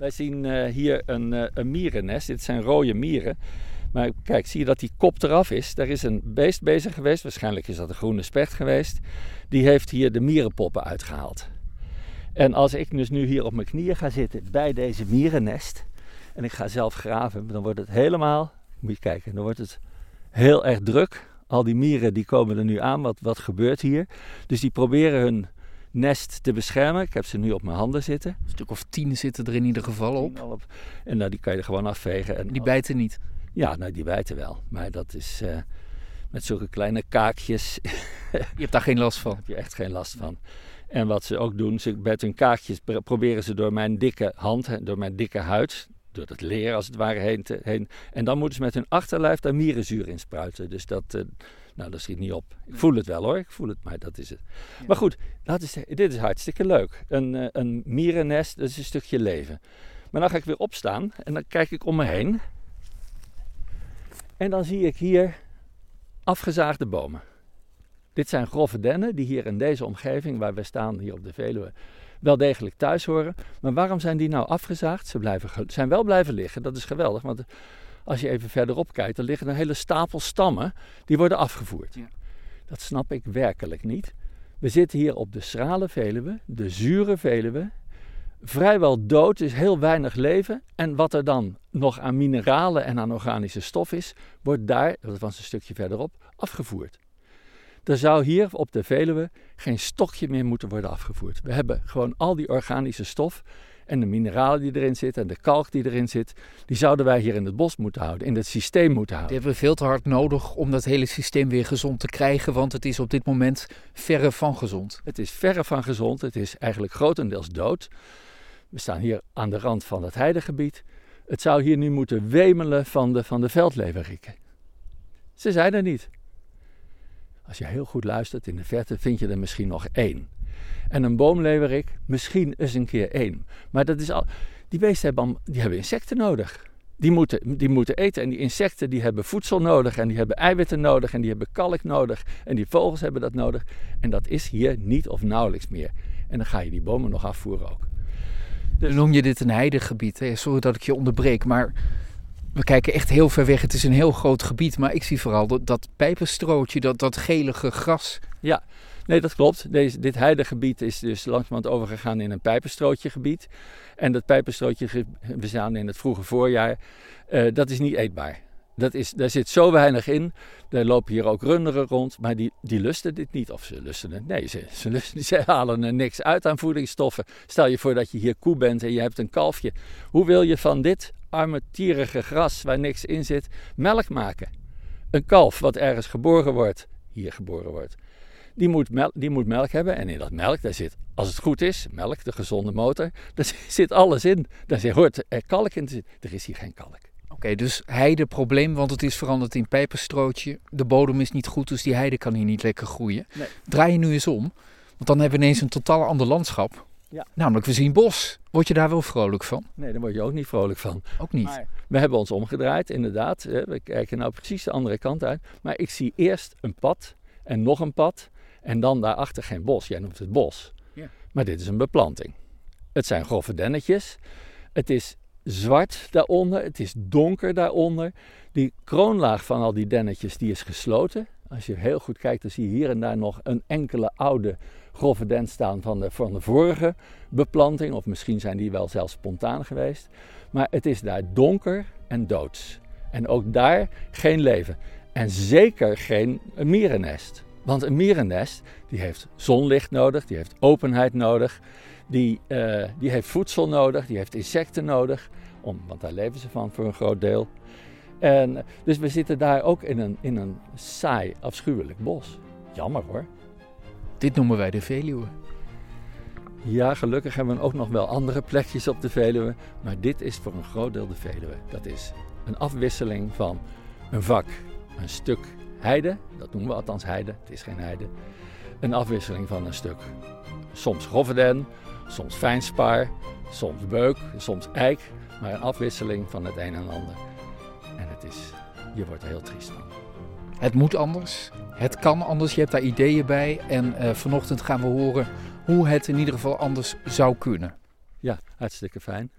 Wij zien uh, hier een, uh, een mierennest. Dit zijn rode mieren. Maar kijk, zie je dat die kop eraf is? Daar is een beest bezig geweest. Waarschijnlijk is dat een groene specht geweest. Die heeft hier de mierenpoppen uitgehaald. En als ik dus nu hier op mijn knieën ga zitten bij deze mierennest. En ik ga zelf graven, dan wordt het helemaal. Moet je kijken, dan wordt het heel erg druk. Al die mieren die komen er nu aan. Wat, wat gebeurt hier? Dus die proberen hun nest te beschermen. Ik heb ze nu op mijn handen zitten. Een stuk of tien zitten er in ieder geval op. En nou, die kan je er gewoon afvegen. En die bijten niet? Ja, nou die bijten wel. Maar dat is uh, met zulke kleine kaakjes. je hebt daar geen last van? heb je echt geen last van. En wat ze ook doen, ze, met hun kaakjes proberen ze door mijn dikke hand, door mijn dikke huid, door het leer als het ware heen, te, heen. En dan moeten ze met hun achterlijf daar mierenzuur in spruiten. Dus dat, uh, nou, dat schiet niet op. Ik voel het wel hoor, ik voel het, maar dat is het. Maar goed, dat is, dit is hartstikke leuk. Een, uh, een mierennest, dat is een stukje leven. Maar dan ga ik weer opstaan en dan kijk ik om me heen. En dan zie ik hier afgezaagde bomen. Dit zijn grove dennen die hier in deze omgeving waar we staan, hier op de Veluwe, wel degelijk thuis horen. Maar waarom zijn die nou afgezaagd? Ze blijven, zijn wel blijven liggen, dat is geweldig. Want als je even verderop kijkt, dan liggen een hele stapel stammen die worden afgevoerd. Ja. Dat snap ik werkelijk niet. We zitten hier op de schrale Veluwe, de zure Veluwe. Vrijwel dood, is heel weinig leven. En wat er dan nog aan mineralen en aan organische stof is, wordt daar, dat was een stukje verderop, afgevoerd. Er zou hier op de Veluwe geen stokje meer moeten worden afgevoerd. We hebben gewoon al die organische stof en de mineralen die erin zitten en de kalk die erin zit, die zouden wij hier in het bos moeten houden, in het systeem moeten houden. Die hebben we veel te hard nodig om dat hele systeem weer gezond te krijgen, want het is op dit moment verre van gezond. Het is verre van gezond, het is eigenlijk grotendeels dood. We staan hier aan de rand van het heidegebied. Het zou hier nu moeten wemelen van de, van de veldleverikken. Ze zijn er niet. Als je heel goed luistert in de verte, vind je er misschien nog één. En een boomleverik, misschien eens een keer één. Maar dat is al, die beesten hebben, die hebben insecten nodig. Die moeten, die moeten eten. En die insecten die hebben voedsel nodig. En die hebben eiwitten nodig. En die hebben kalk nodig. En die vogels hebben dat nodig. En dat is hier niet of nauwelijks meer. En dan ga je die bomen nog afvoeren ook. Dus... Noem je dit een heidegebied? Hè? Sorry dat ik je onderbreek, maar we kijken echt heel ver weg. Het is een heel groot gebied, maar ik zie vooral dat, dat pijpenstrootje, dat, dat gelige gras. Ja, nee, dat klopt. Deze, dit heidegebied is dus langzamerhand overgegaan in een pijpenstrootje gebied. En dat pijpenstrootje, we staan in het vroege voorjaar, uh, dat is niet eetbaar. Dat is, daar zit zo weinig in. Er lopen hier ook runderen rond, maar die, die lusten dit niet. Of ze lusten het. Nee, ze, ze, lusten, ze halen er niks uit aan voedingsstoffen. Stel je voor dat je hier koe bent en je hebt een kalfje. Hoe wil je van dit armetierige gras waar niks in zit melk maken? Een kalf wat ergens geboren wordt, hier geboren wordt, die moet, melk, die moet melk hebben. En in dat melk, daar zit, als het goed is, melk, de gezonde motor, daar zit alles in. Daar hoort er kalk in. Er is hier geen kalk. Oké, dus heide probleem, want het is veranderd in pijperstrootje. De bodem is niet goed, dus die heide kan hier niet lekker groeien. Nee. Draai je nu eens om, want dan hebben we ineens een totaal ander landschap. Ja. Namelijk, we zien bos. Word je daar wel vrolijk van? Nee, daar word je ook niet vrolijk van. Ook niet. Maar we hebben ons omgedraaid, inderdaad. We kijken nou precies de andere kant uit. Maar ik zie eerst een pad en nog een pad. En dan daarachter geen bos. Jij noemt het bos. Ja. Maar dit is een beplanting. Het zijn grove dennetjes. Het is zwart daaronder, het is donker daaronder. Die kroonlaag van al die dennetjes die is gesloten. Als je heel goed kijkt, dan zie je hier en daar nog een enkele oude grove den staan van de, van de vorige beplanting. Of misschien zijn die wel zelfs spontaan geweest. Maar het is daar donker en doods. En ook daar geen leven. En zeker geen mierennest. Want een mierennest die heeft zonlicht nodig, die heeft openheid nodig, die, uh, die heeft voedsel nodig, die heeft insecten nodig, om, want daar leven ze van voor een groot deel. En, dus we zitten daar ook in een, in een saai, afschuwelijk bos. Jammer hoor. Dit noemen wij de Veluwe. Ja, gelukkig hebben we ook nog wel andere plekjes op de Veluwe. Maar dit is voor een groot deel de Veluwe. Dat is een afwisseling van een vak, een stuk heide. Dat noemen we althans heide, het is geen heide. Een afwisseling van een stuk, soms grove soms fijnspaar, soms beuk, soms eik. Maar een afwisseling van het een en ander. En het is, je wordt er heel triest van. Het moet anders. Het kan anders. Je hebt daar ideeën bij. En uh, vanochtend gaan we horen hoe het in ieder geval anders zou kunnen. Ja, hartstikke fijn.